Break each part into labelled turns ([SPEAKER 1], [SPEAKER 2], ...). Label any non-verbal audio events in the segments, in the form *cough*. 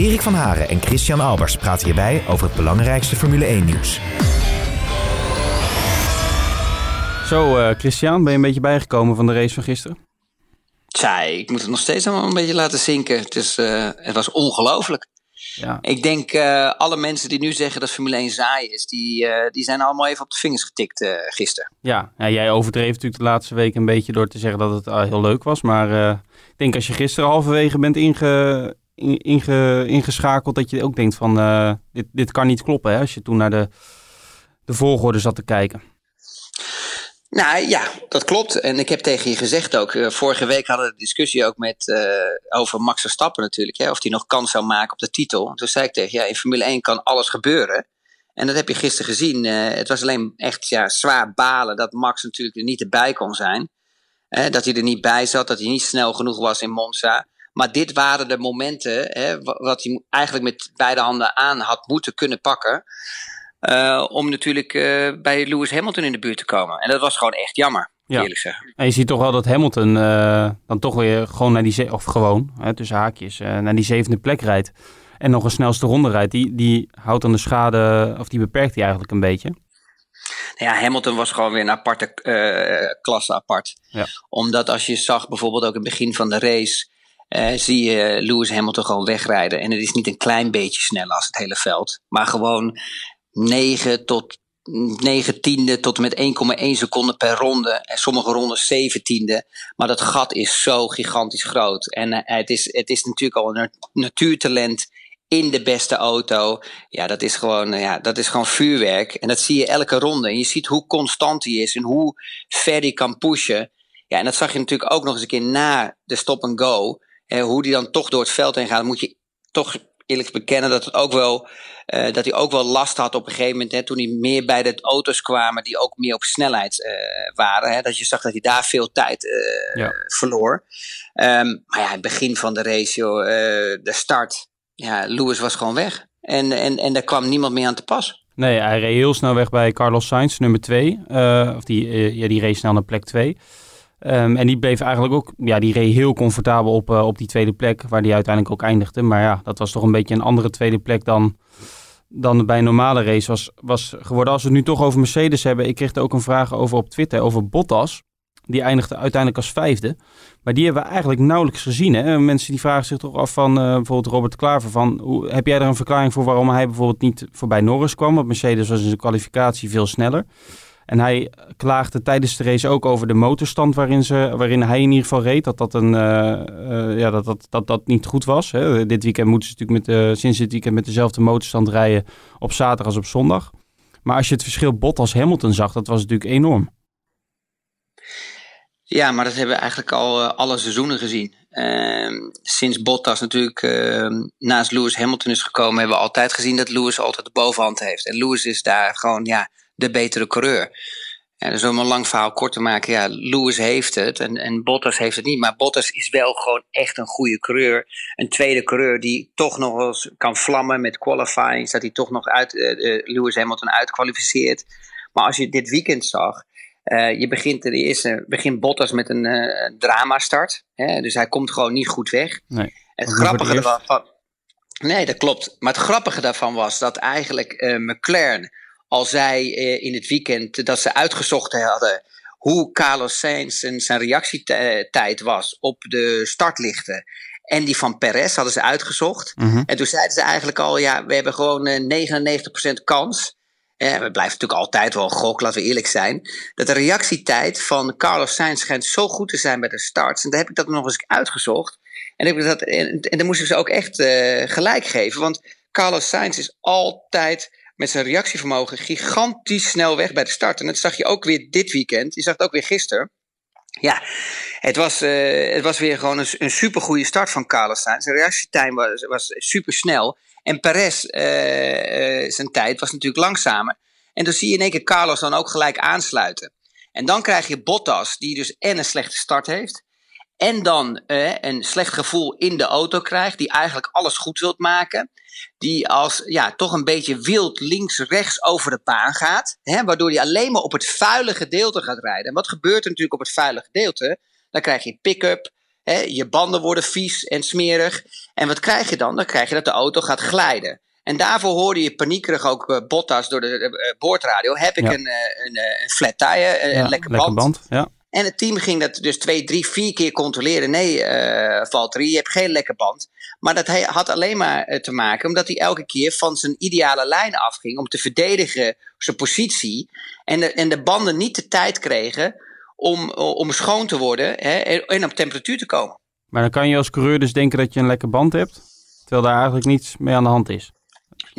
[SPEAKER 1] Erik van Haren en Christian Albers praten hierbij over het belangrijkste Formule 1-nieuws.
[SPEAKER 2] Zo, uh, Christian, ben je een beetje bijgekomen van de race van gisteren?
[SPEAKER 3] Tja, ik moet het nog steeds allemaal een beetje laten zinken. Dus, uh, het was ongelooflijk. Ja. Ik denk uh, alle mensen die nu zeggen dat Formule 1 saai is, die, uh, die zijn allemaal even op de vingers getikt uh, gisteren.
[SPEAKER 2] Ja. ja, jij overdreef natuurlijk de laatste week een beetje door te zeggen dat het heel leuk was. Maar ik denk als je gisteren halverwege bent inge, inge, ingeschakeld, dat je ook denkt van dit, dit kan niet kloppen. Hè, als je toen naar de, de volgorde zat te kijken.
[SPEAKER 3] Nou ja, dat klopt. En ik heb tegen je gezegd ook, uh, vorige week hadden we een discussie ook met, uh, over Max Verstappen natuurlijk, hè, of hij nog kans zou maken op de titel. toen zei ik tegen ja, in Formule 1 kan alles gebeuren. En dat heb je gisteren gezien. Het was alleen echt ja, zwaar balen dat Max natuurlijk er niet erbij kon zijn. dat hij er niet bij zat, dat hij niet snel genoeg was in Monza. Maar dit waren de momenten hè, wat hij eigenlijk met beide handen aan had moeten kunnen pakken. Uh, om natuurlijk uh, bij Lewis Hamilton in de buurt te komen. En dat was gewoon echt jammer, ja. eerlijk zeggen.
[SPEAKER 2] En je ziet toch wel dat Hamilton uh, dan toch weer gewoon naar die, of gewoon, hè, tussen haakjes, naar die zevende plek rijdt. En nog een snelste ronde rijdt. Die, die houdt dan de schade, of die beperkt hij eigenlijk een beetje.
[SPEAKER 3] Ja, Hamilton was gewoon weer een aparte klasse apart. Ja. Omdat als je zag bijvoorbeeld ook in het begin van de race... Uh, zie je Lewis Hamilton gewoon wegrijden. En het is niet een klein beetje sneller als het hele veld. Maar gewoon 9 tot 9 tiende tot met 1,1 seconden per ronde. En sommige ronden 7 tiende. Maar dat gat is zo gigantisch groot. En uh, het, is, het is natuurlijk al een natuurtalent in de beste auto. Ja, dat is gewoon, uh, ja, dat is gewoon vuurwerk. En dat zie je elke ronde. En je ziet hoe constant hij is en hoe ver hij kan pushen. Ja, en dat zag je natuurlijk ook nog eens een keer na de stop Eh, hoe die dan toch door het veld heen gaat, moet je toch eerlijk bekennen dat, het ook wel, uh, dat hij ook wel last had op een gegeven moment. Hè, toen hij meer bij de auto's kwamen die ook meer op snelheid uh, waren. Hè, dat je zag dat hij daar veel tijd uh, ja. verloor. Um, maar ja, het begin van de race, joh, de start. Ja, Lewis was gewoon weg. En, en, en daar kwam niemand meer aan te pas.
[SPEAKER 2] Nee, hij reed heel snel weg bij Carlos Sainz, nummer 2. of die, ja, die reed snel naar plek 2. Um, en die bleef eigenlijk ook, ja, die reed heel comfortabel op, uh, op die tweede plek, waar die uiteindelijk ook eindigde. Maar ja, dat was toch een beetje een andere tweede plek dan, dan bij een normale race was, was geworden. Als we het nu toch over Mercedes hebben, ik kreeg er ook een vraag over op Twitter, over Bottas. Die eindigde uiteindelijk als vijfde. Maar die hebben we eigenlijk nauwelijks gezien. Hè? Mensen die vragen zich toch af van uh, bijvoorbeeld Robert Klaver. Van, hoe, heb jij er een verklaring voor waarom hij bijvoorbeeld niet voorbij Norris kwam? Want Mercedes was in de kwalificatie veel sneller. En hij klaagde tijdens de race ook over de motorstand waarin, ze, waarin hij in ieder geval reed. Dat dat, een, uh, uh, ja, dat, dat, dat, dat niet goed was. Hè. Dit weekend moeten ze natuurlijk met de, sinds dit weekend met dezelfde motorstand rijden op zaterdag als op zondag. Maar als je het verschil Bottas Hamilton zag, dat was natuurlijk enorm.
[SPEAKER 3] Ja, maar dat hebben we eigenlijk al alle seizoenen gezien. Uh, sinds Bottas natuurlijk uh, naast Lewis Hamilton is gekomen, hebben we altijd gezien dat Lewis altijd de bovenhand heeft. En Lewis is daar gewoon, ja, de betere coureur. Ja, dus om een lang verhaal kort te maken, ja, Lewis heeft het en, en Bottas heeft het niet. Maar Bottas is wel gewoon echt een goede coureur. Een tweede coureur die toch nog eens kan vlammen met qualifying. Dat hij toch nog uit, uh, Lewis Hamilton uitkwalificeert. Maar als je dit weekend zag, uh, je begint, de eerste, begint Bottas met een uh, drama-start. Dus hij komt gewoon niet goed weg. Nee. Het grappige daarvan. Nee, dat klopt. Maar het grappige daarvan was dat eigenlijk McLaren al zei uh, in het weekend dat ze uitgezocht hadden hoe Carlos Sainz en zijn reactietijd was op de startlichten. En die van Perez hadden ze uitgezocht. Mm -hmm. En toen zeiden ze eigenlijk al, ja, we hebben gewoon uh, 99% kans. Eh, we blijven natuurlijk altijd wel gok, laten we eerlijk zijn. Dat de reactietijd van Carlos Sainz schijnt zo goed te zijn bij de starts. En daar heb ik dat nog eens uitgezocht. En, heb ik dat, en, en dan moest ik ze ook echt uh, gelijk geven. Want Carlos Sainz is altijd met zijn reactievermogen gigantisch snel weg bij de start. En dat zag je ook weer dit weekend. Je zag het ook weer gisteren. Ja, het was, uh, het was weer gewoon een, een supergoeie start van Carlos Sainz. Zijn reactietime was, was super snel. En Perez, zijn tijd was natuurlijk langzamer. En dan zie je in één keer Carlos dan ook gelijk aansluiten. En dan krijg je Bottas, die dus en een slechte start heeft. En dan eh, een slecht gevoel in de auto krijgt, die eigenlijk alles goed wilt maken. Die als ja, toch een beetje wild links-rechts over de baan gaat. Hè, waardoor hij alleen maar op het vuile gedeelte gaat rijden. En wat gebeurt er natuurlijk op het vuile gedeelte? Dan krijg je pick-up, je banden worden vies en smerig. En wat krijg je dan? Dan krijg je dat de auto gaat glijden. En daarvoor hoorde je paniekerig ook uh, Bottas door de uh, boordradio. Heb ik een, een, een, flat tire, een, ja, lekker band. band ja. En het team ging dat dus twee, drie, vier keer controleren. Nee, uh, Valtteri, je hebt geen lekker band. Maar dat had alleen maar te maken omdat hij elke keer van zijn ideale lijn afging om te verdedigen zijn positie. En de, en de banden niet de tijd kregen om, om schoon te worden hè, en op temperatuur te komen.
[SPEAKER 2] Maar dan kan je als coureur dus denken dat je een lekker band hebt, terwijl daar eigenlijk niets mee aan de hand is.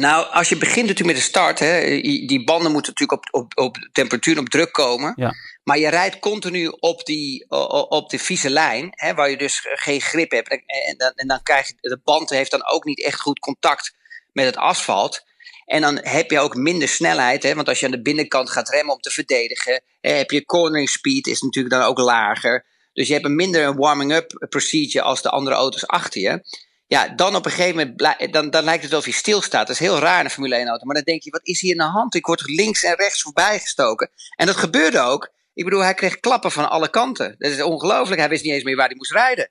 [SPEAKER 3] Nou, als je begint natuurlijk met de start, hè, die banden moeten natuurlijk op, op, op temperatuur op druk komen. Ja. Maar je rijdt continu op, die, op de vieze lijn, hè, waar je dus geen grip hebt. En, dan, en dan krijg je, de band heeft dan ook niet echt goed contact met het asfalt. En dan heb je ook minder snelheid, hè, want als je aan de binnenkant gaat remmen om te verdedigen, hè, heb je cornering speed is natuurlijk dan ook lager. Dus je hebt een minder een warming-up procedure als de andere auto's achter je. Ja, dan op een gegeven moment dan, dan lijkt het wel of je stilstaat. Dat is heel raar in een Formule 1 auto. Maar dan denk je, wat is hier aan de hand? Ik word links en rechts voorbij gestoken. En dat gebeurde ook. Ik bedoel, hij kreeg klappen van alle kanten. Dat is ongelooflijk. Hij wist niet eens meer waar hij moest rijden.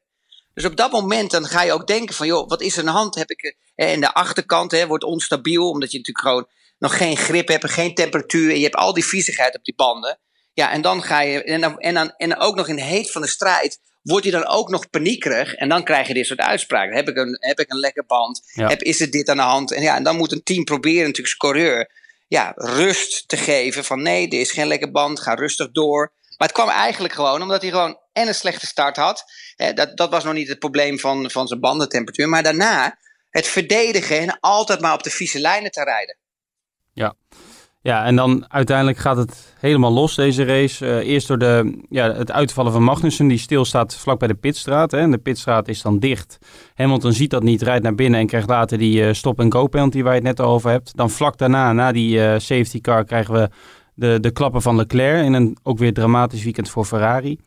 [SPEAKER 3] Dus op dat moment dan ga je ook denken van, joh, wat is er aan de hand? Heb ik, eh, en de achterkant hè, wordt onstabiel, omdat je natuurlijk gewoon nog geen grip hebt, geen temperatuur. En je hebt al die viezigheid op die banden. Ja, en dan ga je, en dan, en dan, en ook nog in de heet van de strijd, word je dan ook nog paniekerig. En dan krijg je dit soort uitspraken. Heb ik een, heb ik een lekker band? Heb, is er dit aan de hand? En ja, en dan moet een team proberen, natuurlijk, coureur, ja, rust te geven. Van nee, dit is geen lekker band, ga rustig door. Maar het kwam eigenlijk gewoon omdat hij gewoon en een slechte start had. dat, dat was nog niet het probleem van, van zijn bandentemperatuur. Maar daarna het verdedigen en altijd maar op de vieze lijnen te rijden.
[SPEAKER 2] Ja. Ja, en dan uiteindelijk gaat het helemaal los, deze race. Uh, eerst door de, ja, het uitvallen van Magnussen, die stilstaat vlak bij de pitstraat. Hè. En de pitstraat is dan dicht. Hamilton ziet dat niet, rijdt naar binnen en krijgt later die uh, stop-and-go penalty waar je het net over hebt. Dan vlak daarna, na die uh, safety car, krijgen we de, de klappen van Leclerc. In een ook weer dramatisch weekend voor Ferrari.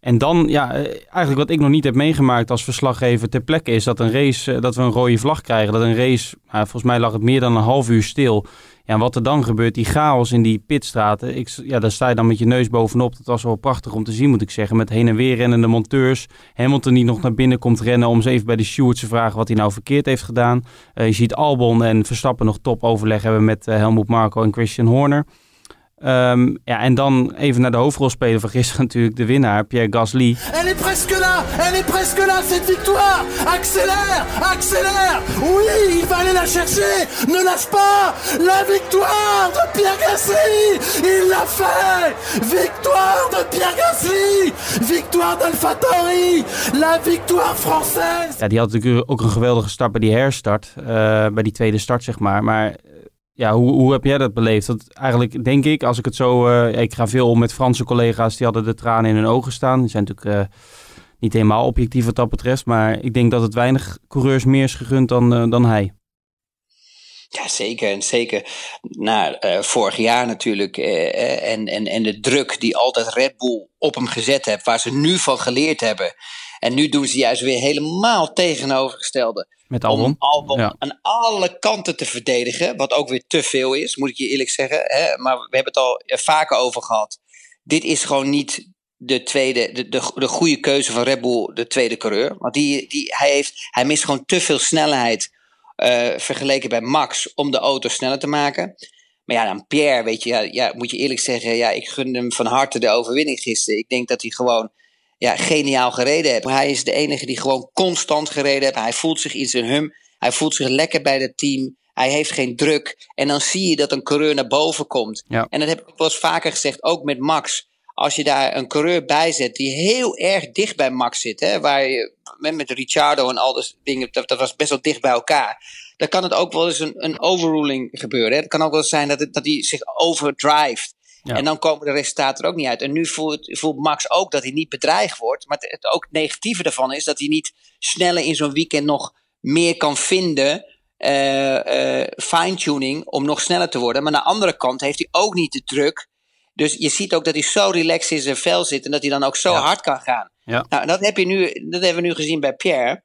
[SPEAKER 2] En dan, ja, eigenlijk wat ik nog niet heb meegemaakt als verslaggever ter plekke is dat een race, dat we een rode vlag krijgen. Dat een race, nou, volgens mij lag het meer dan een half uur stil. Ja, en wat er dan gebeurt, die chaos in die pitstraten. Ik, ja, daar sta je dan met je neus bovenop. Dat was wel prachtig om te zien, moet ik zeggen. Met heen en weer rennende monteurs. Hamilton die nog naar binnen komt rennen om eens even bij de stewards te vragen wat hij nou verkeerd heeft gedaan. Uh, je ziet Albon en Verstappen nog top overleg hebben met uh, Helmut Marko en Christian Horner. Um, ja, en dan even naar de hoofdrolspeler van gisteren *laughs* natuurlijk, de winnaar, Pierre Gasly.
[SPEAKER 4] Elle est presque là, elle est presque là, cette victoire. Accélère, accélère. Oui, il va aller la chercher. Ne lâche pas La victoire de Pierre Gasly. Il l'a fait. Victoire de Pierre Gasly. Victoire d'AlphaTauri La victoire française.
[SPEAKER 2] Ja, die had natuurlijk ook een geweldige start bij die herstart, uh, bij die tweede start zeg maar, maar ja, hoe, hoe heb jij dat beleefd? Dat eigenlijk denk ik, als ik het zo. Uh, ik ga veel om met Franse collega's, die hadden de tranen in hun ogen staan. Die zijn natuurlijk uh, niet helemaal objectief wat dat betreft. Maar ik denk dat het weinig coureurs meer is gegund dan, uh, dan hij.
[SPEAKER 3] Ja, zeker. En zeker na vorig jaar natuurlijk. en, en, en de druk die altijd Red Bull op hem gezet heeft, waar ze nu van geleerd hebben. En nu doen ze juist weer helemaal tegenovergestelde.
[SPEAKER 2] Met Albon. Om
[SPEAKER 3] Albon aan alle kanten te verdedigen. Wat ook weer te veel is, moet ik je eerlijk zeggen. Hè? Maar we hebben het al vaker over gehad. Dit is gewoon niet de tweede, de, de, de goede keuze van Red Bull, de tweede coureur. Want die, die, hij, heeft, hij mist gewoon te veel snelheid uh, vergeleken bij Max om de auto sneller te maken. Maar ja, dan Pierre, weet je, ja, ja, moet je eerlijk zeggen, ja, ik gun hem van harte de overwinning gisteren. Ik denk dat hij gewoon ja, geniaal gereden heeft. Hij is de enige die gewoon constant gereden heeft. Hij voelt zich in zijn hum. Hij voelt zich lekker bij het team. Hij heeft geen druk. En dan zie je dat een coureur naar boven komt.
[SPEAKER 2] Ja.
[SPEAKER 3] En dat heb ik wel eens vaker gezegd, ook met Max. Als je daar een coureur bij zet die heel erg dicht bij Max zit, hè, waar je met, met Ricciardo en al dat dingen, dat, dat was best wel dicht bij elkaar. Dan kan het ook wel eens een, een overruling gebeuren. Hè. Het kan ook wel eens zijn dat, het, dat hij zich En dan komen de resultaten er ook niet uit. En nu voelt, voelt, Max ook dat hij niet bedreigd wordt. Maar het, ook het negatieve daarvan is dat hij niet sneller in zo'n weekend nog meer kan vinden. uh, fine-tuning om nog sneller te worden. Maar aan de andere kant heeft hij ook niet de druk. Dus je ziet ook dat hij zo relaxed in zijn vel zit en dat hij dan ook zo hard kan gaan.
[SPEAKER 2] Ja.
[SPEAKER 3] Nou, dat, heb je nu, dat hebben we nu gezien bij Pierre.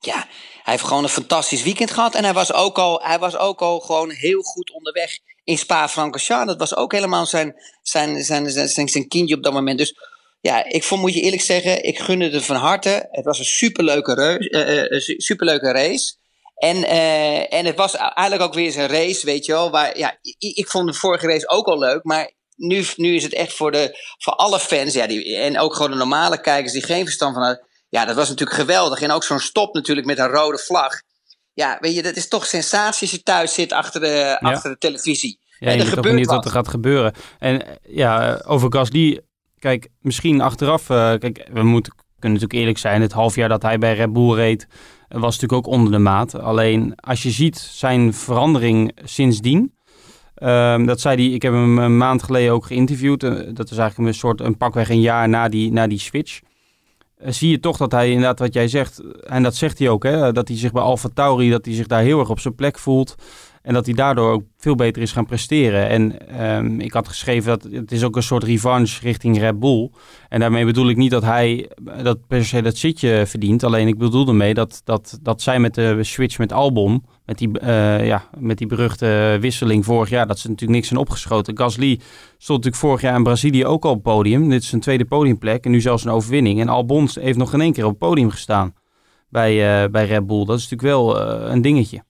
[SPEAKER 3] Ja, hij heeft gewoon een fantastisch weekend gehad. En hij was ook al, hij was ook al gewoon heel goed onderweg in Spa-Francorchamps. Dat was ook helemaal zijn, zijn, zijn, zijn, zijn, kindje op dat moment. Dus ja, ik vond, moet je eerlijk zeggen, ik gunde het van harte. Het was een superleuke, reus, uh, superleuke race. En, uh, en het was eigenlijk ook weer zijn race, weet je wel. Waar, ja, ik, ik, vond de vorige race ook al leuk, maar nu, nu is het echt voor, de, voor alle fans. Ja, die, en ook gewoon de normale kijkers die geen verstand van hadden. Ja, dat was natuurlijk geweldig. En ook zo'n stop natuurlijk met een rode vlag. Ja, weet je, dat is toch sensatie als je thuis zit achter de, ja. achter de televisie.
[SPEAKER 2] Ja, en je er bent wat er gaat gebeuren. En ja, over Gasly, kijk, misschien achteraf, uh, kijk, we moeten, kunnen natuurlijk eerlijk zijn, het half jaar dat hij bij Red Bull reed, was natuurlijk ook onder de maat. Alleen als je ziet zijn verandering sindsdien, um, dat zei hij, ik heb hem een maand geleden ook geïnterviewd, uh, dat is eigenlijk een soort, een pakweg een jaar na die, na die switch. Zie je toch dat hij inderdaad wat jij zegt, en dat zegt hij ook, hè, dat hij zich bij Alfa Tauri, dat hij zich daar heel erg op zijn plek voelt. En dat hij daardoor ook veel beter is gaan presteren. En um, ik had geschreven dat het is ook een soort revanche richting Red Bull. En daarmee bedoel ik niet dat hij dat per se dat zitje verdient. Alleen ik bedoel ermee dat, dat, dat zij met de switch met Albon, met die, uh, ja, met die beruchte wisseling vorig jaar, dat ze natuurlijk niks zijn opgeschoten. Gasly stond natuurlijk vorig jaar in Brazilië ook al op podium. Dit is zijn tweede podiumplek en nu zelfs een overwinning. En Albon heeft nog geen één keer op het podium gestaan bij, uh, bij Red Bull. Dat is natuurlijk wel uh, een dingetje.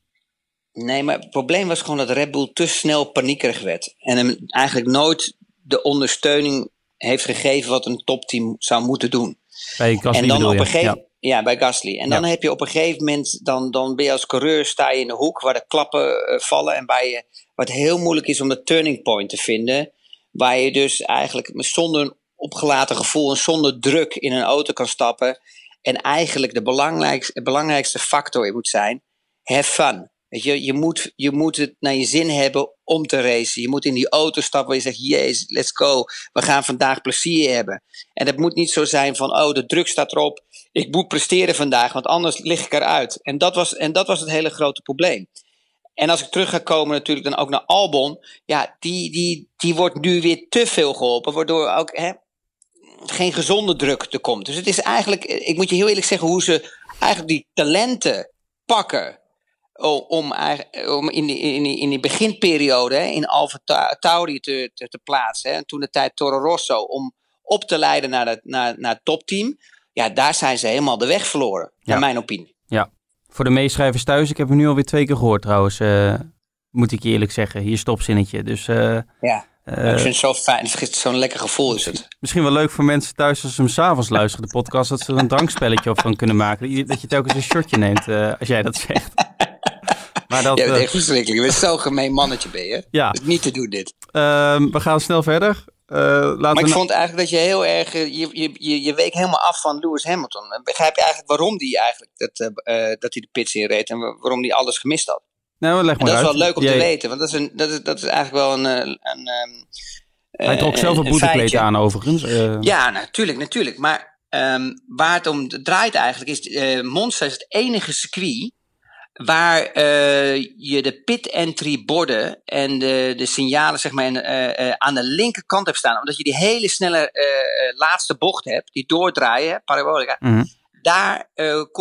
[SPEAKER 3] Nee, maar het probleem was gewoon dat Red Bull te snel paniekerig werd. En hem eigenlijk nooit de ondersteuning heeft gegeven wat een topteam zou moeten doen.
[SPEAKER 2] Bij Gasly
[SPEAKER 3] en dan op
[SPEAKER 2] je?
[SPEAKER 3] een gegeven
[SPEAKER 2] ja.
[SPEAKER 3] ja. bij Gasly. En dan
[SPEAKER 2] Ja.
[SPEAKER 3] heb je op een gegeven moment, dan, dan ben je als coureur, sta je in de hoek waar de klappen eh, vallen. En waar, je, het heel moeilijk is om de turning point te vinden. Waar je dus eigenlijk zonder een opgelaten gevoel en zonder druk in een auto kan stappen. En eigenlijk de belangrijkste, belangrijkste factor moet zijn, have fun. Je, moet, je moet het naar je zin hebben om te racen. Je moet in die auto stappen waar je zegt, yes, let's go. We gaan vandaag plezier hebben. En het moet niet zo zijn van, oh, de druk staat erop. Ik moet presteren vandaag, want anders lig ik eruit. En dat was, en dat was het hele grote probleem. En als ik terug ga komen natuurlijk dan ook naar Albon. Ja, die, die, die wordt nu weer te veel geholpen. Waardoor ook hè, geen gezonde druk er komt. Dus het is eigenlijk, ik moet je heel eerlijk zeggen, hoe ze eigenlijk die talenten pakken om, om in, die, in, die, in die beginperiode in Alfa Tauri te, te, te plaatsen. Hè, en toen de tijd Toro Rosso om op te leiden naar het, naar, naar het topteam. Ja, daar zijn ze helemaal de weg verloren,
[SPEAKER 2] Ja.
[SPEAKER 3] naar mijn opinie.
[SPEAKER 2] Ja. Voor de meeschrijvers thuis, ik heb hem nu alweer twee keer gehoord trouwens. eh, moet ik je eerlijk zeggen. Hier stopzinnetje. Dus eh,
[SPEAKER 3] Ja,
[SPEAKER 2] eh,
[SPEAKER 3] ik vind het zo fijn. Het is zo'n lekker gevoel is het.
[SPEAKER 2] misschien wel leuk voor mensen thuis als ze hem s'avonds luisteren, de podcast. Dat ze er een *laughs* drankspelletje op van kunnen maken. Dat je telkens een shotje neemt als jij dat zegt. Maar dat, eh,
[SPEAKER 3] echt verschrikkelijk. Je bent zo'n gemeen mannetje, ben je.
[SPEAKER 2] ja,
[SPEAKER 3] niet te doen, dit.
[SPEAKER 2] Ehm, we gaan snel verder. Eh, laten
[SPEAKER 3] Maar ik vond eigenlijk dat je heel erg. eh, Je, je, je, week helemaal af van Lewis Hamilton. En Begrijp je eigenlijk waarom die eigenlijk dat, dat hij de pits inreed en wa- waarom hij alles gemist had?
[SPEAKER 2] Nou, leg
[SPEAKER 3] En
[SPEAKER 2] maar
[SPEAKER 3] dat is wel leuk om
[SPEAKER 2] Jij-
[SPEAKER 3] te weten, want dat is, een, dat is, dat is eigenlijk wel een. een ehm,
[SPEAKER 2] Hij trok zelf een boetekleed aan overigens.
[SPEAKER 3] Ja, natuurlijk, natuurlijk. Maar ehm, waar het om draait eigenlijk is. Monza is het enige circuit. Waar eh, je de pit entry borden en de, de signalen zeg maar, en, eh, eh, aan de linkerkant hebt staan. Omdat je die hele snelle laatste bocht hebt, die doordraaien, parabolica.
[SPEAKER 2] mhm.
[SPEAKER 3] Daar,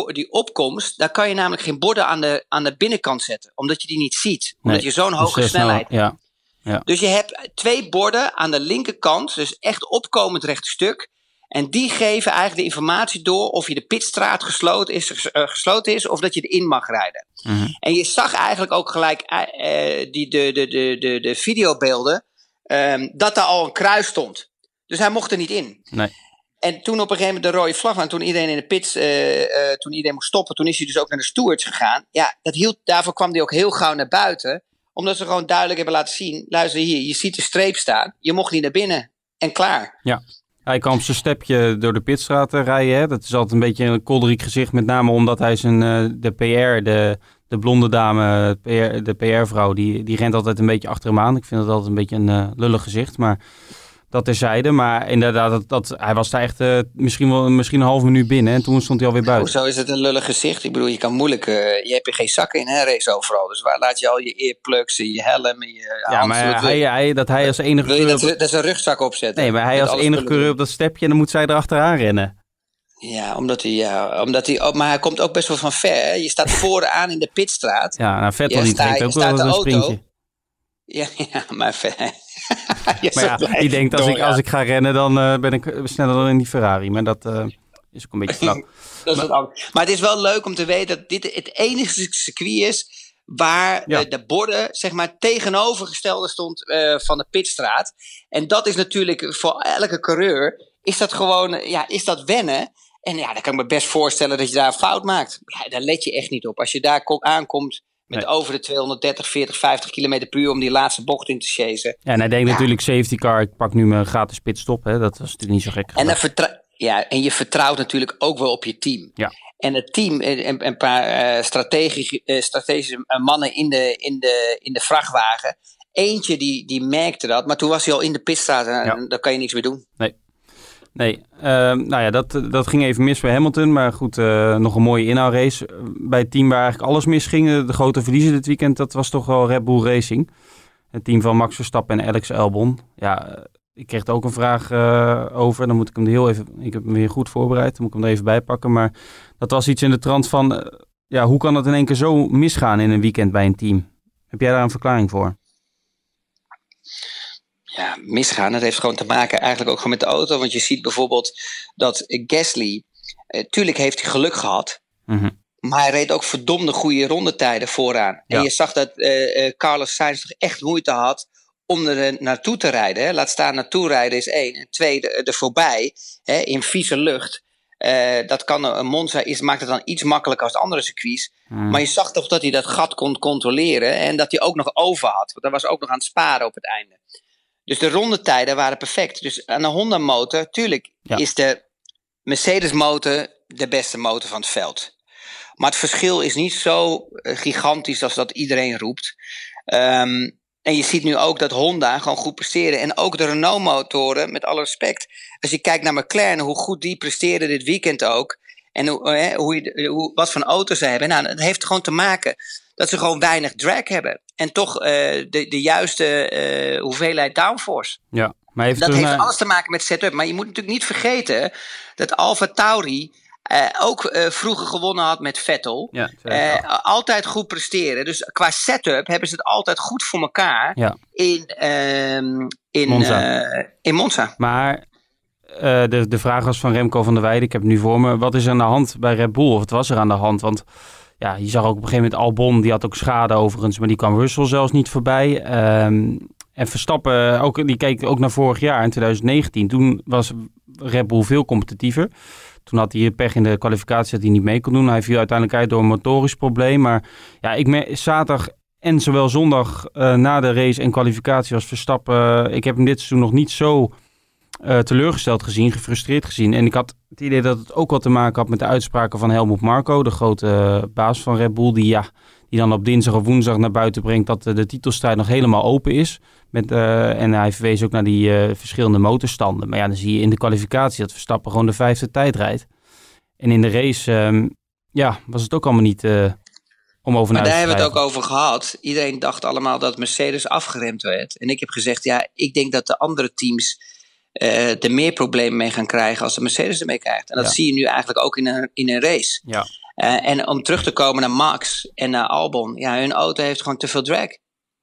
[SPEAKER 3] die opkomst, daar kan je namelijk geen borden aan de, aan de binnenkant zetten. Omdat je die niet ziet. Omdat
[SPEAKER 2] Nee,
[SPEAKER 3] je zo'n
[SPEAKER 2] dus,
[SPEAKER 3] hoge
[SPEAKER 2] snel-
[SPEAKER 3] snelheid
[SPEAKER 2] Ja,
[SPEAKER 3] dus je hebt twee borden aan de linkerkant, dus echt opkomend rechte stuk. En die geven eigenlijk de informatie door of je de pitstraat gesloten is, eh, gesloten is of dat je erin mag rijden.
[SPEAKER 2] mhm.
[SPEAKER 3] En je zag eigenlijk ook gelijk eh, eh, die, de, de, de, de, de videobeelden ehm, dat daar al een kruis stond. Dus hij mocht er niet in.
[SPEAKER 2] Nee.
[SPEAKER 3] En toen op een gegeven moment de rode vlag, en toen iedereen in de pits, toen iedereen moest stoppen, toen is hij dus ook naar de stewards gegaan. Ja, dat hield, daarvoor kwam hij ook heel gauw naar buiten. Omdat ze gewoon duidelijk hebben laten zien, luister hier, je ziet de streep staan, je mocht niet naar binnen. En klaar.
[SPEAKER 2] Hij kan op zijn stepje door de pitstraat eh, rijden. Hè. Dat is altijd een beetje een kolderiek gezicht. Met name omdat hij zijn, eh, de PR, de, de blonde dame, de PR-vrouw, die, die rent altijd een beetje achter hem aan. Ik vind dat altijd een beetje een eh, lullig gezicht. Maar dat terzijde. Maar inderdaad, dat, dat, hij was daar echt uh, misschien, wel, misschien een half minuut binnen. En toen stond hij alweer buiten.
[SPEAKER 3] Zo is het een lullig gezicht. Ik bedoel, je kan moeilijk... Uh, je hebt er geen zakken in, hè, race overal. Dus waar laat je al je earplugs, je helm, je
[SPEAKER 2] Ja, maar hij, hij, dat hij als enige...
[SPEAKER 3] Wil je dat, dat is een rugzak opzetten?
[SPEAKER 2] Nee, maar hij als enige coureur op dat stepje... en dan moet zij erachteraan rennen.
[SPEAKER 3] Ja, omdat hij, ja, omdat hij, maar hij komt ook best wel van ver. Hè? Je staat vooraan in de pitstraat. *laughs*
[SPEAKER 2] Ja, nou, Vettel die trekt ook wel een sprintje.
[SPEAKER 3] Ja, *laughs* ja, maar, *laughs*
[SPEAKER 2] maar ja, die denkt als, ik, als ik ga rennen, dan uh, ben ik sneller dan in die Ferrari. Maar dat uh, is ook een beetje *laughs* flauw.
[SPEAKER 3] dat is maar, maar het is wel leuk om te weten dat dit het enige circuit is waar ja. de, de, borden zeg maar tegenovergestelde stond uh, van de pitstraat. En dat is natuurlijk voor elke coureur, is dat gewoon, ja, is dat wennen. En ja, dan kan ik me best voorstellen dat je daar een fout maakt. Ja, daar let je echt niet op. Als je daar aankomt met nee. over de 230, 40, 50 km per uur om die laatste bocht in te chasen.
[SPEAKER 2] Ja, en hij denkt ja. natuurlijk safety car, ik pak nu mijn gratis pitstop. Hè? Dat was natuurlijk niet zo gek.
[SPEAKER 3] En, ja, en je vertrouwt natuurlijk ook wel op je team.
[SPEAKER 2] Ja.
[SPEAKER 3] En het team, en een paar uh, strategische, uh, strategische mannen in de, in, de, in de vrachtwagen. Eentje die, die merkte dat, maar toen was hij al in de pitstraat en ja. daar kan je niks meer doen.
[SPEAKER 2] Nee. Nee, uh, nou ja, dat, dat ging even mis bij Hamilton. Maar goed, uh, nog een mooie inhoudrace. Bij het team waar eigenlijk alles misging, de grote verliezer dit weekend, dat was toch wel Red Bull Racing. Het team van Max Verstappen en Alex Albon. Ja, ik kreeg er ook een vraag over. Dan moet ik hem heel even, ik heb hem weer goed voorbereid, dan moet ik hem er even bij pakken. Maar dat was iets in de trant van, ja, hoe kan het in één keer zo misgaan in een weekend bij een team? Heb jij daar een verklaring voor?
[SPEAKER 3] Ja, misgaan. Dat heeft gewoon te maken eigenlijk ook gewoon met de auto. Want je ziet bijvoorbeeld dat Gasly, eh, tuurlijk heeft hij geluk gehad.
[SPEAKER 2] Mm -hmm.
[SPEAKER 3] Maar hij reed ook verdomde goede rondetijden vooraan. Ja. En je zag dat uh, uh, Carlos Sainz toch echt moeite had om er naartoe te rijden. Hè. Laat staan naartoe rijden is één. En twee, er, er voorbij hè, in vieze lucht. Uh, dat kan een Monza is, maakt het dan iets makkelijker als andere circuits.
[SPEAKER 2] Mm.
[SPEAKER 3] Maar je zag toch dat hij dat gat kon controleren. En dat hij ook nog over had. Want hij was ook nog aan het sparen op het einde. Dus de rondetijden waren perfect. Dus aan de Honda motor, tuurlijk
[SPEAKER 2] ja.
[SPEAKER 3] is de Mercedes motor de beste motor van het veld. Maar het verschil is niet zo gigantisch als dat iedereen roept. Um, en je ziet nu ook dat Honda gewoon goed presteerde. En ook de Renault motoren, met alle respect. Als je kijkt naar McLaren, hoe goed die presteerde dit weekend ook. En hoe, hè, hoe, je, hoe, wat voor auto's ze hebben. Nou, dat heeft gewoon te maken dat ze gewoon weinig drag hebben. En toch uh, de, de juiste uh, hoeveelheid downforce.
[SPEAKER 2] Ja, maar heeft
[SPEAKER 3] dat heeft
[SPEAKER 2] naar...
[SPEAKER 3] alles te maken met setup. Maar je moet natuurlijk niet vergeten dat Alfa Tauri uh, ook vroeger gewonnen had met Vettel.
[SPEAKER 2] Ja,
[SPEAKER 3] altijd goed presteren. Dus qua setup hebben ze het altijd goed voor elkaar
[SPEAKER 2] ja.
[SPEAKER 3] in, ehm, in,
[SPEAKER 2] Monza.
[SPEAKER 3] in Monza.
[SPEAKER 2] Maar de, de vraag was van Remco van der Weijden, ik heb het nu voor me. Wat is er aan de hand bij Red Bull? Of wat was er aan de hand? Want ja, je zag ook op een gegeven moment Albon, die had ook schade overigens, maar die kwam Russell zelfs niet voorbij. Um, en Verstappen, ook, die keek ook naar vorig jaar in 2019. Toen was Red Bull veel competitiever. Toen had hij pech in de kwalificatie dat hij niet mee kon doen. Hij viel uiteindelijk uit door een motorisch probleem. Maar ja, ik merk zaterdag en zowel zondag uh, na de race en kwalificatie was Verstappen. Uh, ik heb hem dit seizoen nog niet zo uh, teleurgesteld gezien, gefrustreerd gezien. En ik had het idee dat het ook wat te maken had met de uitspraken van Helmut Marko, de grote uh, baas van Red Bull, die, ja, die dan op dinsdag of woensdag naar buiten brengt dat uh, de titelstrijd nog helemaal open is. Met, en hij verwees ook naar die verschillende motorstanden. Maar ja, dan zie je in de kwalificatie dat Verstappen gewoon de vijfde tijd rijdt. En in de race, um, ja, was het ook allemaal niet om over
[SPEAKER 3] maar
[SPEAKER 2] naar
[SPEAKER 3] daar hebben we het ook over gehad. Iedereen dacht allemaal dat Mercedes afgeremd werd. En ik heb gezegd, ja, ik denk dat de andere teams uh, er meer problemen mee gaan krijgen als de Mercedes ermee krijgt. En dat
[SPEAKER 2] Ja.
[SPEAKER 3] zie je nu eigenlijk ook in een, in een race.
[SPEAKER 2] Ja,
[SPEAKER 3] Uh, en om terug te komen naar Max en naar Albon. Ja, hun auto heeft gewoon te veel drag.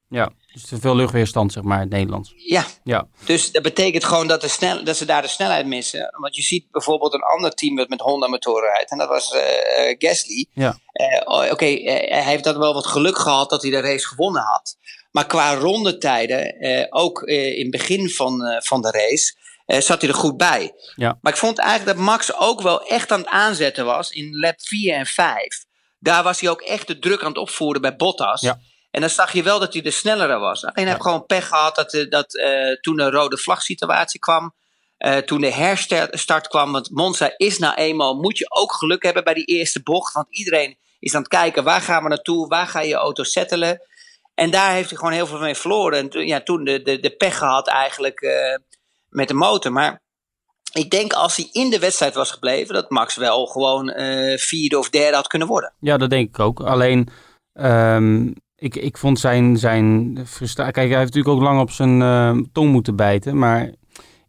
[SPEAKER 2] ja. Dus te veel luchtweerstand, zeg maar, in het Nederlands.
[SPEAKER 3] Ja,
[SPEAKER 2] Ja,
[SPEAKER 3] dus dat betekent gewoon dat, de snel, dat ze daar de snelheid missen. Want je ziet bijvoorbeeld een ander team dat met Honda-motoren rijdt. En dat was eh eh, Gasly.
[SPEAKER 2] ja,
[SPEAKER 3] Eh, Oké, eh, hij heeft dat wel wat geluk gehad dat hij de race gewonnen had. Maar qua rondetijden, eh, ook eh, in het begin van, eh, van de race, eh, zat hij er goed bij.
[SPEAKER 2] Ja.
[SPEAKER 3] Maar ik vond eigenlijk dat Max ook wel echt aan het aanzetten was in lap 4 en 5. Daar was hij ook echt de druk aan het opvoeren bij Bottas.
[SPEAKER 2] Ja.
[SPEAKER 3] En dan zag je wel dat hij de snellere was. Alleen hij heeft gewoon pech gehad dat, eh, dat eh, toen een rode vlagsituatie kwam. eh, toen de herstart kwam, want Monza is nou eenmaal, moet je ook geluk hebben bij die eerste bocht. Want iedereen is aan het kijken, waar gaan we naartoe, waar ga je je auto settelen. En daar heeft hij gewoon heel veel mee verloren. En toen, ja, toen de, de, de pech gehad eigenlijk met de motor. Maar ik denk als hij in de wedstrijd was gebleven, dat Max wel gewoon uh, vierde of derde had kunnen worden.
[SPEAKER 2] Ja, dat denk ik ook. Alleen, um, ik, ik vond zijn, zijn. Kijk, hij heeft natuurlijk ook lang op zijn uh, tong moeten bijten. Maar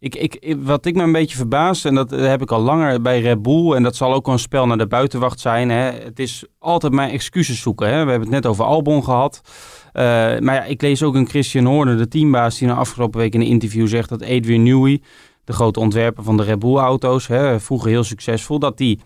[SPEAKER 2] ik, ik, wat ik me een beetje verbaast, en dat heb ik al langer bij Red Bull, en dat zal ook een spel naar de buitenwacht zijn. Hè. Het is altijd mijn excuses zoeken. Hè. We hebben het net over Albon gehad. Uh, maar ja, ik lees ook een Christian Horner, de teambaas, die na afgelopen week in een interview zegt dat Adrian Newey, de grote ontwerper van de Red Bull auto's, hè, vroeger heel succesvol, dat die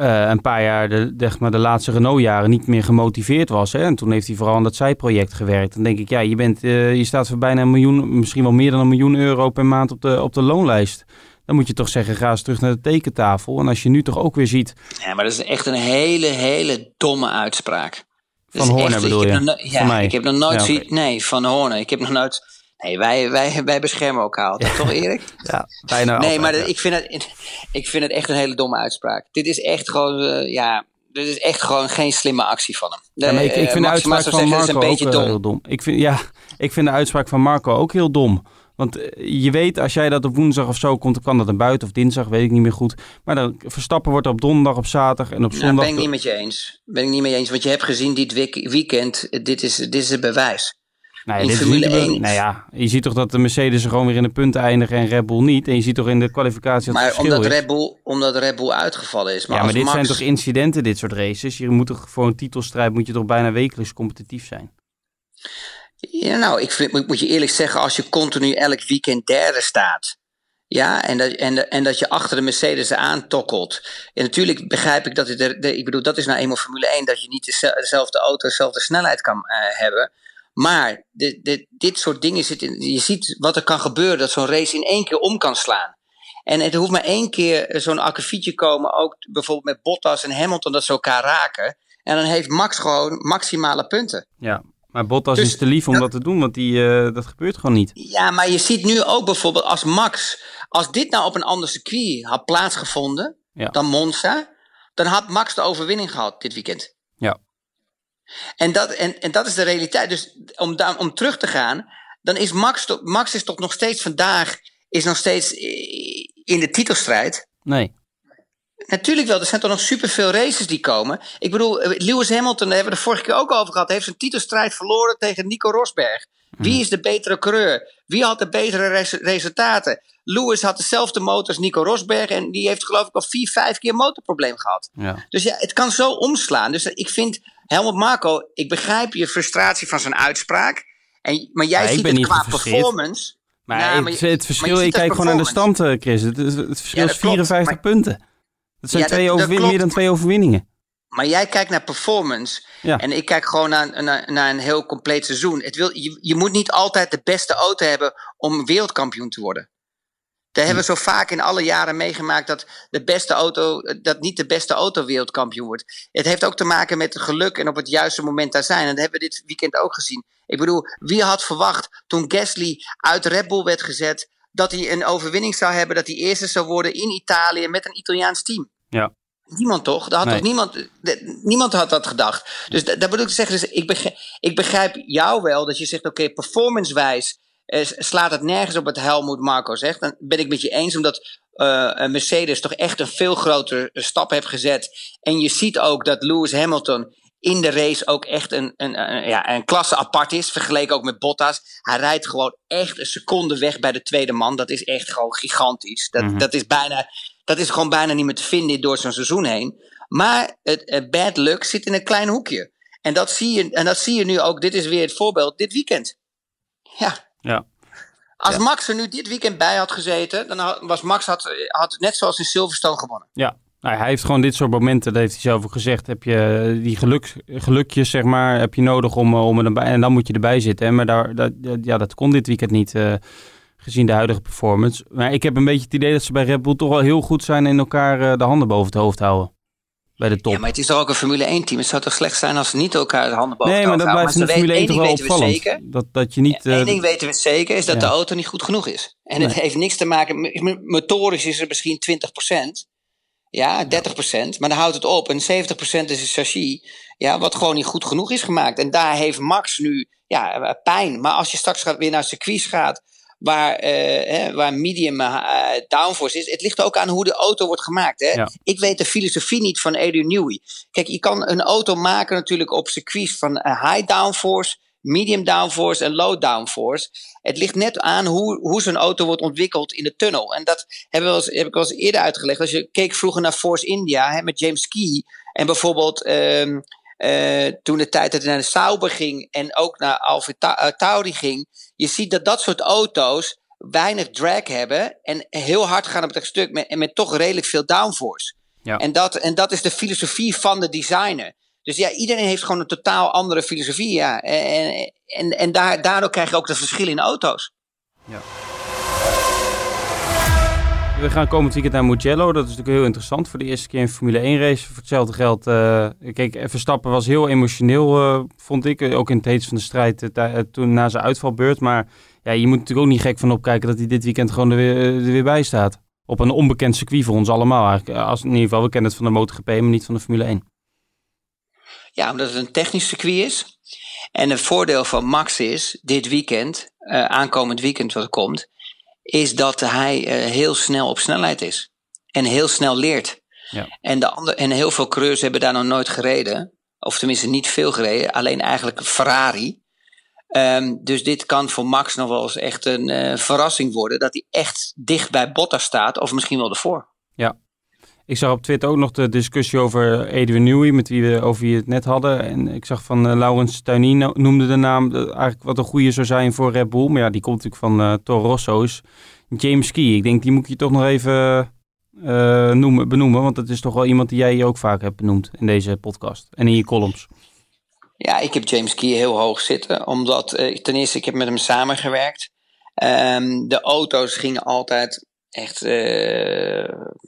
[SPEAKER 2] uh, een paar jaar, de, zeg maar, de laatste Renault-jaren, niet meer gemotiveerd was. Hè? En toen heeft hij vooral aan dat zijproject gewerkt. Dan denk ik, ja, je, bent, uh, je staat voor bijna een miljoen, misschien wel meer dan een miljoen euro per maand op de, op de loonlijst. Dan moet je toch zeggen, ga eens terug naar de tekentafel. En als je nu toch ook weer ziet...
[SPEAKER 3] Ja, maar dat is echt een hele, hele domme uitspraak.
[SPEAKER 2] Van Horner bedoel je?
[SPEAKER 3] ja, ik heb nog nooit... Ja, okay. Nee, van Horner. Ik heb nog nooit Nee, wij, wij, wij beschermen elkaar altijd, toch Erik? *laughs*
[SPEAKER 2] ja, bijna
[SPEAKER 3] Nee,
[SPEAKER 2] altijd,
[SPEAKER 3] maar
[SPEAKER 2] ja.
[SPEAKER 3] ik, vind het, *laughs* ik vind het echt een hele domme uitspraak. Dit is echt gewoon, uh, ja, dit is echt gewoon geen slimme actie van hem.
[SPEAKER 2] De, ja, ik, ik vind de uitspraak van Marco ook dom. heel dom. Ik vind, ja, ik vind de uitspraak van Marco ook heel dom. Want je weet, als jij dat op woensdag of zo komt, dan kan dat naar buiten of dinsdag, weet ik niet meer goed. Maar dan Verstappen wordt op donderdag, op zaterdag en op zondag.
[SPEAKER 3] Nou, ben ik niet met je eens. Ben ik niet met je eens, want je hebt gezien dit weekend, dit is, dit is het bewijs.
[SPEAKER 2] Nee, in Formule 1. Nou ja, je ziet toch dat de Mercedes gewoon weer in de punten eindigen en Red Bull niet. En je ziet toch in de kwalificatie dat
[SPEAKER 3] maar
[SPEAKER 2] het verschil
[SPEAKER 3] omdat
[SPEAKER 2] is.
[SPEAKER 3] Red Bull, omdat Red Bull uitgevallen is. Maar
[SPEAKER 2] ja, maar dit
[SPEAKER 3] Max...
[SPEAKER 2] zijn toch incidenten, dit soort races? Je moet toch voor een titelstrijd moet je toch bijna wekelijks competitief zijn?
[SPEAKER 3] Ja, nou, ik vind, moet je eerlijk zeggen, als je continu elk weekend derde staat. Ja, en dat, en, en dat je achter de Mercedes aantokkelt. En natuurlijk begrijp ik dat het, de, de, ik bedoel, dat is nou eenmaal Formule 1, dat je niet dezelfde auto, dezelfde snelheid kan uh, hebben. Maar dit, dit, dit soort dingen zitten. Je ziet wat er kan gebeuren, dat zo'n race in één keer om kan slaan. En het hoeft maar één keer zo'n akkefietje komen, ook bijvoorbeeld met Bottas en Hamilton, dat ze elkaar raken. En dan heeft Max gewoon maximale punten.
[SPEAKER 2] Ja, maar Bottas dus, is te lief om dat, dat te doen, want die, uh, dat gebeurt gewoon niet.
[SPEAKER 3] Ja, maar je ziet nu ook bijvoorbeeld als Max, als dit nou op een ander circuit had plaatsgevonden ja. dan Monza, dan had Max de overwinning gehad dit weekend. En dat, en, en dat is de realiteit. Dus om, daar, om terug te gaan, dan is Max, Max is toch nog steeds vandaag is nog steeds in de titelstrijd.
[SPEAKER 2] Nee.
[SPEAKER 3] Natuurlijk wel, er zijn toch nog superveel races die komen. Ik bedoel, Lewis Hamilton, daar hebben we de vorige keer ook over gehad, heeft zijn titelstrijd verloren tegen Nico Rosberg. Wie is de betere coureur? Wie had de betere res resultaten? Lewis had dezelfde motor als Nico Rosberg en die heeft geloof ik al vier, vijf keer motorprobleem gehad.
[SPEAKER 2] Ja.
[SPEAKER 3] Dus ja, het kan zo omslaan. Dus ik vind, Helmut Marco, ik begrijp je frustratie van zijn uitspraak. En, maar jij
[SPEAKER 2] Ja,
[SPEAKER 3] ziet het qua performance.
[SPEAKER 2] Maar,
[SPEAKER 3] Ja,
[SPEAKER 2] het,
[SPEAKER 3] maar je-
[SPEAKER 2] het verschil,
[SPEAKER 3] maar
[SPEAKER 2] ik kijk gewoon naar de stand, eh, Chris. Het, het, het verschil
[SPEAKER 3] Ja,
[SPEAKER 2] is
[SPEAKER 3] dat klopt,
[SPEAKER 2] 54
[SPEAKER 3] maar-
[SPEAKER 2] punten. Dat zijn
[SPEAKER 3] Ja,
[SPEAKER 2] twee
[SPEAKER 3] dat
[SPEAKER 2] meer dan twee overwinningen.
[SPEAKER 3] Maar jij kijkt naar performance.
[SPEAKER 2] Ja.
[SPEAKER 3] En ik kijk gewoon naar, naar, naar een heel compleet seizoen. Het wil, je, je moet niet altijd de beste auto hebben om wereldkampioen te worden. Daar hebben we zo vaak in alle jaren meegemaakt dat de beste auto, dat niet de beste auto wereldkampioen wordt. Het heeft ook te maken met geluk en op het juiste moment daar zijn. En dat hebben we dit weekend ook gezien. Ik bedoel, wie had verwacht toen Gasly uit Red Bull werd gezet, dat hij een overwinning zou hebben, dat hij eerste zou worden in Italië met een Italiaans team?
[SPEAKER 2] Ja.
[SPEAKER 3] Niemand toch? Daar had
[SPEAKER 2] Nee.
[SPEAKER 3] toch niemand, niemand had dat gedacht. Dus da- daar bedoel ik te zeggen, dus ik, begrijp, ik begrijp jou wel dat je zegt, oké, performance-wijs eh, slaat het nergens op wat Helmoet Marco zegt. Dan ben ik met je eens, omdat eh, Mercedes toch echt een veel grotere stap heeft gezet. En je ziet ook dat Lewis Hamilton in de race ook echt een, een, een, ja, een klasse apart is. Vergeleken ook met Bottas. Hij rijdt gewoon echt een seconde weg bij de tweede man. Dat is echt gewoon gigantisch. Dat,
[SPEAKER 2] Mhm.
[SPEAKER 3] dat, is, bijna, dat is gewoon bijna niet meer te vinden door zo'n seizoen heen. Maar het, het bad luck zit in een klein hoekje. En dat, zie je, en dat zie je nu ook. Dit is weer het voorbeeld dit weekend. Ja.
[SPEAKER 2] Ja.
[SPEAKER 3] Als Max er nu dit weekend bij had gezeten, dan was Max had, had net zoals in Silverstone gewonnen.
[SPEAKER 2] Ja, nou, hij heeft gewoon dit soort momenten, dat heeft hij zelf ook gezegd, heb je die geluk, gelukjes, zeg maar, heb je nodig om, eh, om er erbij, en dan moet je erbij zitten. Hè? Maar daar, dat, ja, dat kon dit weekend niet, eh, gezien de huidige performance. Maar ik heb een beetje het idee dat ze bij Red Bull toch wel heel goed zijn in elkaar eh, de handen boven het hoofd houden. Bij de top.
[SPEAKER 3] Ja, maar het is toch ook een Formule 1 team. Het zou toch slecht zijn als ze niet elkaar de handen boven
[SPEAKER 2] nee, maar dat blijft in de. Formule 1
[SPEAKER 3] Maar
[SPEAKER 2] toch wel opvallend.
[SPEAKER 3] we zeker.
[SPEAKER 2] Dat, dat je niet...
[SPEAKER 3] Eén
[SPEAKER 2] eh,
[SPEAKER 3] ding weten we zeker, is dat
[SPEAKER 2] ja.
[SPEAKER 3] de auto niet goed genoeg is. En het heeft niks te maken, motorisch is er misschien 20%. Ja, 30%. Maar dan houdt het op. En 70% is een chassis. Ja, wat gewoon niet goed genoeg is gemaakt. En daar heeft Max nu ja, eh, pijn. Maar als je straks gaat, weer naar circuits gaat. Waar, hè, waar medium downforce is. Het ligt ook aan hoe de auto wordt gemaakt. Hè? Ik weet de filosofie niet van Adrian Newey. Kijk, je kan een auto maken natuurlijk op circuits van high downforce medium downforce en low downforce. Het ligt net aan hoe, hoe zo'n auto wordt ontwikkeld in de tunnel. En dat hebben we heb ik al eens eerder uitgelegd. Als je keek vroeger naar Force India hè, met James Key. En bijvoorbeeld um, uh, toen de tijd dat hij naar de Sauber ging en ook naar Alfa eh, Tauri ging. Je ziet dat dat soort auto's weinig drag hebben en heel hard gaan op het stuk met, en met toch redelijk veel downforce. Ja. En, dat, en dat is de filosofie van de designer. Dus ja, iedereen heeft gewoon een totaal andere filosofie. Ja. En, en, en daar, daardoor krijg je ook de verschillen in auto's. Ja.
[SPEAKER 2] We gaan komend weekend naar Mugello. Dat is natuurlijk heel interessant voor de eerste keer in Formule 1 race. Voor hetzelfde geld, uh, kijk, Verstappen was heel emotioneel, uh, vond ik. Ook in het heetst van de strijd toen na zijn uitvalbeurt. Maar ja, je moet natuurlijk ook niet gek van opkijken dat hij dit weekend gewoon er weer, er weer bij staat. Op een onbekend circuit voor ons allemaal eigenlijk. Als, in ieder geval, we kennen het van de MotoGP, maar niet van de Formule 1.
[SPEAKER 3] Ja, omdat het een technisch circuit is. En het voordeel van Max is, dit weekend, aankomend weekend wat komt, is dat hij uh, heel snel op snelheid is. En heel snel leert. Ja. En, de andere, en heel veel coureurs hebben daar nog nooit gereden. Of tenminste niet veel gereden. Alleen eigenlijk Ferrari. Um, dus dit kan voor Max nog wel eens echt een uh, verrassing worden. Dat hij echt dicht bij Bottas staat. Of misschien wel ervoor.
[SPEAKER 2] Ik zag op Twitter ook nog de discussie over Edwin Newey, met wie we, over wie het net hadden. En ik zag van uh, Laurens Tuinin noemde de naam uh, eigenlijk wat een goede zou zijn voor Red Bull. Maar ja, die komt natuurlijk van uh, Rosso's. James Key, ik denk die moet je toch nog even noemen, benoemen. Want dat is toch wel iemand die jij ook vaak hebt benoemd in deze podcast en in je columns.
[SPEAKER 3] Ja, ik heb James Key heel hoog zitten. Omdat ten eerste, ik heb met hem samengewerkt. Um, de auto's gingen altijd echt, uh,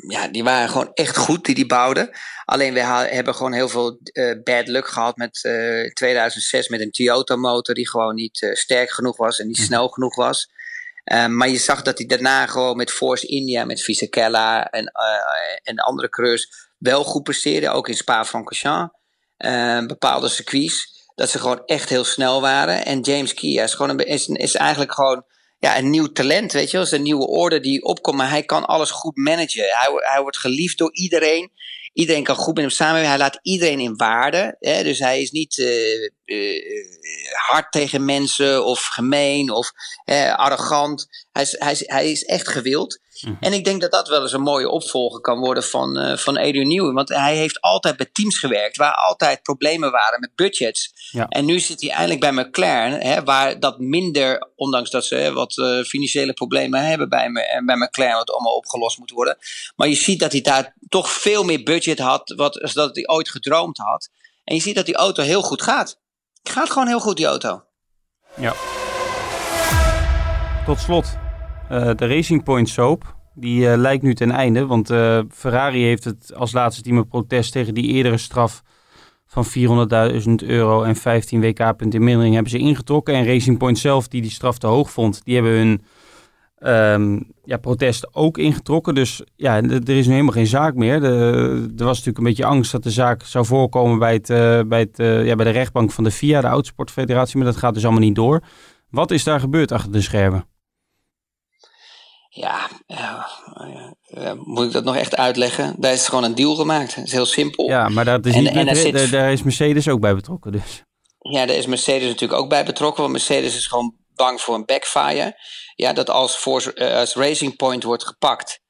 [SPEAKER 3] ja, die waren gewoon echt goed die die bouwden. Alleen we hebben gewoon heel veel uh, bad luck gehad met uh, 2006 met een Toyota motor die gewoon niet sterk genoeg was en niet hm. snel genoeg was. maar je zag dat hij daarna gewoon met Force India, met Fisichella en, en andere coureurs wel goed presteerde. Ook in Spa-Francorchamps, bepaalde circuits. Dat ze gewoon echt heel snel waren. En James Kia is, gewoon een, is, is eigenlijk gewoon ja, een nieuw talent, weet je wel. is een nieuwe orde die opkomt, maar hij kan alles goed managen. Hij, hij wordt geliefd door iedereen. Iedereen kan goed met hem samenwerken. Hij laat iedereen in waarde. Hè? Dus hij is niet uh, uh, hard tegen mensen of gemeen of arrogant. Hij is, hij, is, hij is echt gewild. Mhm. En ik denk dat dat wel eens een mooie opvolger kan worden van, uh, van Adrian Newey. Want hij heeft altijd bij teams gewerkt waar altijd problemen waren met budgets. Ja. En nu zit hij eindelijk bij McLaren, hè, waar dat minder, ondanks dat ze hè, wat uh, financiële problemen hebben bij, me, bij McLaren, wat allemaal opgelost moet worden. Maar je ziet dat hij daar toch veel meer budget had, wat, dat hij ooit gedroomd had. En je ziet dat die auto heel goed gaat. Het gaat gewoon heel goed, die auto.
[SPEAKER 2] Ja. Tot slot, de Racing Point soap, die uh, lijkt nu ten einde. Want uh, Ferrari heeft het als laatste team een protest tegen die eerdere straf van 400.000 euro en 15 WK-punten in mindering hebben ze ingetrokken. En Racing Point zelf, die die straf te hoog vond, die hebben hun um, ja, protest ook ingetrokken. Dus ja, er is nu helemaal geen zaak meer. Er was natuurlijk een beetje angst dat de zaak zou voorkomen bij, het, bij, het, ja, bij de rechtbank van de FIA, de Autosportfederatie. Maar dat gaat dus allemaal niet door. Wat is daar gebeurd achter de schermen?
[SPEAKER 3] Ja, uh, moet ik dat nog echt uitleggen? Daar is gewoon een deal gemaakt. Het is heel simpel.
[SPEAKER 2] Ja, maar dat is en, niet zit... daar is Mercedes ook bij betrokken dus.
[SPEAKER 3] Ja, daar is Mercedes natuurlijk ook bij betrokken. Want Mercedes is gewoon bang voor een backfire. Ja, dat als, voor, uh, als Racing Point wordt gepakt,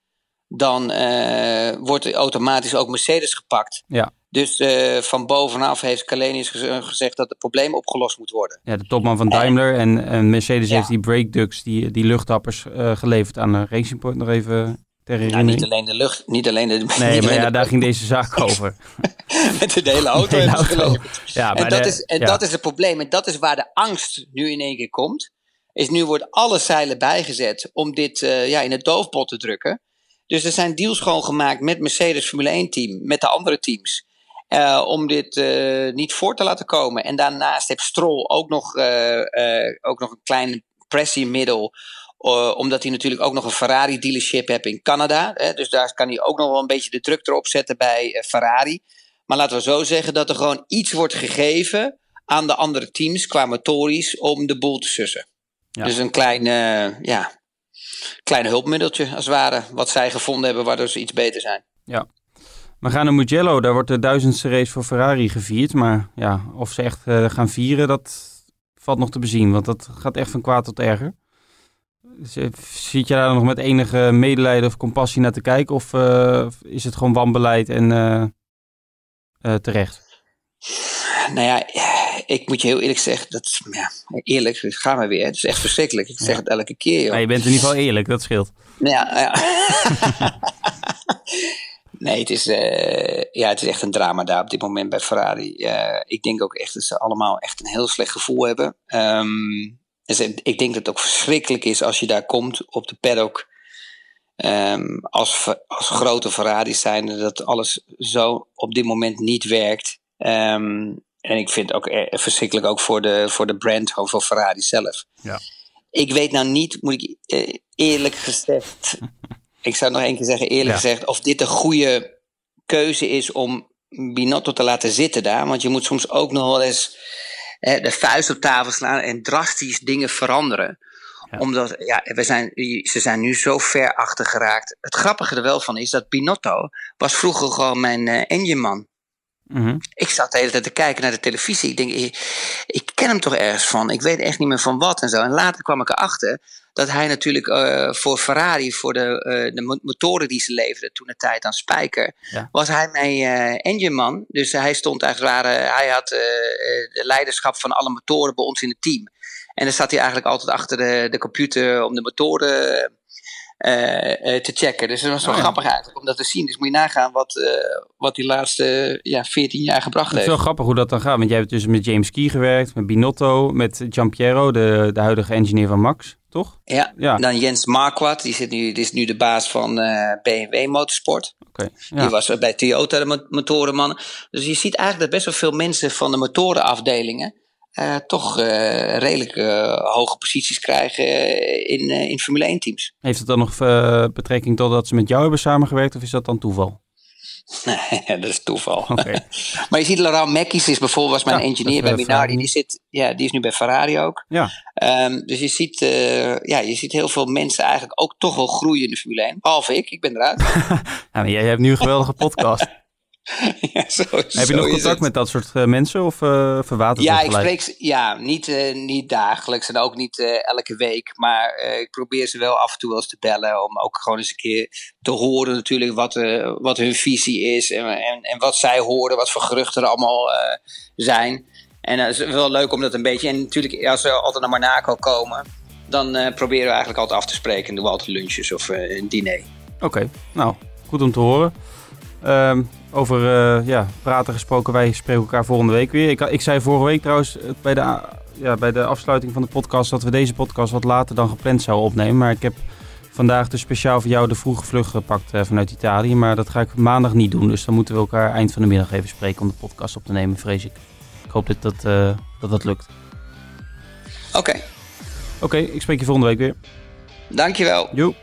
[SPEAKER 3] dan uh, wordt automatisch ook Mercedes gepakt. Ja. Dus uh, van bovenaf heeft Kalenius gezegd dat het probleem opgelost moet worden.
[SPEAKER 2] Ja, de topman van Daimler en, en Mercedes heeft die brake ducts, die, die luchttappers uh, geleverd aan de Racing Point nog even ter herinnering.
[SPEAKER 3] Nou, niet alleen de lucht, niet alleen de...
[SPEAKER 2] Nee, *laughs* maar ja, daar ging deze zaak over. *laughs*
[SPEAKER 3] Met de hele auto *laughs* hebben ze geleverd. Ja, maar en dat, is, en dat is het probleem. En dat is waar de angst nu in één keer komt. Is nu wordt alle zeilen bijgezet om dit uh, ja, in het doofpot te drukken. Dus er zijn deals gewoon gemaakt met Mercedes Formule 1 team, met de andere teams. Uh, om dit uh, niet voor te laten komen. En daarnaast heeft Stroll ook nog, uh, ook nog een klein pressiemiddel. omdat hij natuurlijk ook nog een Ferrari dealership heeft in Canada. Hè, dus daar kan hij ook nog wel een beetje de druk erop zetten bij Ferrari. Maar laten we zo zeggen dat er gewoon iets wordt gegeven aan de andere teams qua motorisch om de boel te sussen.
[SPEAKER 2] Ja.
[SPEAKER 3] Dus een klein, eh, ja, klein hulpmiddeltje als het ware. Wat zij gevonden hebben waardoor ze iets beter zijn.
[SPEAKER 2] We gaan naar Mugello, daar wordt de duizendste race voor Ferrari gevierd. Maar ja, of ze echt eh, gaan vieren, dat valt nog te bezien. Want dat gaat echt van kwaad tot erger. Zit je daar nog met enige medelijden of compassie naar te kijken? Of eh, is het gewoon wanbeleid en eh, terecht?
[SPEAKER 3] Nou ja, ik moet je heel eerlijk zeggen, dat ja, eerlijk, dus gaan we weer. Het is echt verschrikkelijk. Ik zeg
[SPEAKER 2] Ja.
[SPEAKER 3] het elke keer, joh.
[SPEAKER 2] Maar je bent in ieder geval eerlijk, dat scheelt.
[SPEAKER 3] Nou Ja, ja. *laughs* *laughs* nee, het is, eh, ja, het is echt een drama daar op dit moment bij Ferrari. Eh, ik denk ook echt dat ze allemaal echt een heel slecht gevoel hebben. Dus ik denk dat het ook verschrikkelijk is als je daar komt op de paddock. ehm, als, als grote Ferraris zijn, dat alles zo op dit moment niet werkt. Ehm, en ik vind het ook eh, verschrikkelijk ook voor de, voor de brand, gewoon voor Ferrari zelf.
[SPEAKER 2] Ja.
[SPEAKER 3] Ik weet nou niet, moet ik eh, eerlijk gezegd, ik zou nog één keer zeggen, eerlijk
[SPEAKER 2] Ja.
[SPEAKER 3] gezegd, of dit een goede keuze is om Binotto te laten zitten daar. Want je moet soms ook nog wel eens de vuist op tafel slaan en drastisch dingen veranderen.
[SPEAKER 2] Ja.
[SPEAKER 3] Omdat, ja, we zijn, ze zijn nu zo ver achter geraakt. Het grappige er wel van is dat Binotto was vroeger gewoon mijn eh
[SPEAKER 2] Mhm.
[SPEAKER 3] Ik zat de hele tijd te kijken naar de televisie. Ik denk, ik, ik ken hem toch ergens van. Ik weet echt niet meer van wat en zo. En later kwam ik erachter dat hij natuurlijk eh, voor Ferrari, voor de, eh, de mo- motoren die ze leverden toen de tijd aan Spijker,
[SPEAKER 2] Ja.
[SPEAKER 3] was hij mijn eh engineman. Dus hij stond eigenlijk waar, eh, hij had eh, eh, de leiderschap van alle motoren bij ons in het team. En dan zat hij eigenlijk altijd achter de, de computer om de motoren eh, eh, te checken. Dus het was wel
[SPEAKER 2] Oh ja.
[SPEAKER 3] grappig eigenlijk om dat te zien. Dus moet je nagaan wat, eh, wat die laatste ja, 14 jaar gebracht
[SPEAKER 2] Het is
[SPEAKER 3] heeft.
[SPEAKER 2] wel grappig hoe dat dan gaat. Want jij hebt dus met James Key gewerkt, met Binotto, met Giampiero, de, de huidige engineer van Max, toch?
[SPEAKER 3] Ja.
[SPEAKER 2] Ja.
[SPEAKER 3] Dan Jens Marquardt, die, zit nu, die is nu de baas van eh, BMW Motorsport.
[SPEAKER 2] Oké. Ja.
[SPEAKER 3] Die was bij Toyota de mo- motorenman. Dus je ziet eigenlijk dat best wel veel mensen van de motorenafdelingen eh, toch eh, redelijk eh, hoge posities krijgen in, in Formule 1 teams.
[SPEAKER 2] Heeft het dan nog betrekking tot dat ze met jou hebben samengewerkt of is dat dan toeval? *laughs*
[SPEAKER 3] Nee, dat is toeval. *laughs* Maar je ziet Laurent Mekies is bijvoorbeeld was mijn
[SPEAKER 2] Ja,
[SPEAKER 3] engineer bij Minardi. Die, zit, ja, die is nu bij Ferrari ook.
[SPEAKER 2] Ja.
[SPEAKER 3] Ehm, dus je ziet, ja, je ziet heel veel mensen eigenlijk ook toch wel groeien in de Formule 1. Behalve ik, ik ben eruit. *laughs*
[SPEAKER 2] Ja, maar jij hebt nu een geweldige podcast. *laughs*
[SPEAKER 3] ja, zo,
[SPEAKER 2] Heb je nog contact
[SPEAKER 3] het.
[SPEAKER 2] met dat soort eh, mensen of eh verwatert
[SPEAKER 3] Ja, ik
[SPEAKER 2] gelijk?
[SPEAKER 3] spreek ze, ja, niet, eh, niet dagelijks en ook niet elke week. Maar ik probeer ze wel af en toe wel eens te bellen. Om ook gewoon eens een keer te horen natuurlijk wat, wat hun visie is. En, en, en wat zij horen, wat voor geruchten er allemaal zijn. En het is wel leuk om dat een beetje... En natuurlijk, als we altijd naar Monaco komen... Dan proberen we eigenlijk altijd af te spreken. En doen we altijd lunches of een diner.
[SPEAKER 2] Oké, nou, goed om te horen. Ehm, over eh, ja, praten gesproken, wij spreken elkaar volgende week weer. Ik, ik zei vorige week trouwens eh, bij de, ja, bij de afsluiting van de podcast dat we deze podcast wat later dan gepland zouden opnemen. Maar ik heb vandaag dus speciaal voor jou de vroege vlucht gepakt eh, vanuit Italië. Maar dat ga ik maandag niet doen, dus dan moeten we elkaar eind van de middag even spreken om de podcast op te nemen, vrees ik. Ik hoop dat dat, dat, dat lukt.
[SPEAKER 3] Oké,
[SPEAKER 2] Oké, ik spreek je volgende week weer.
[SPEAKER 3] dankjewel.
[SPEAKER 2] Joe.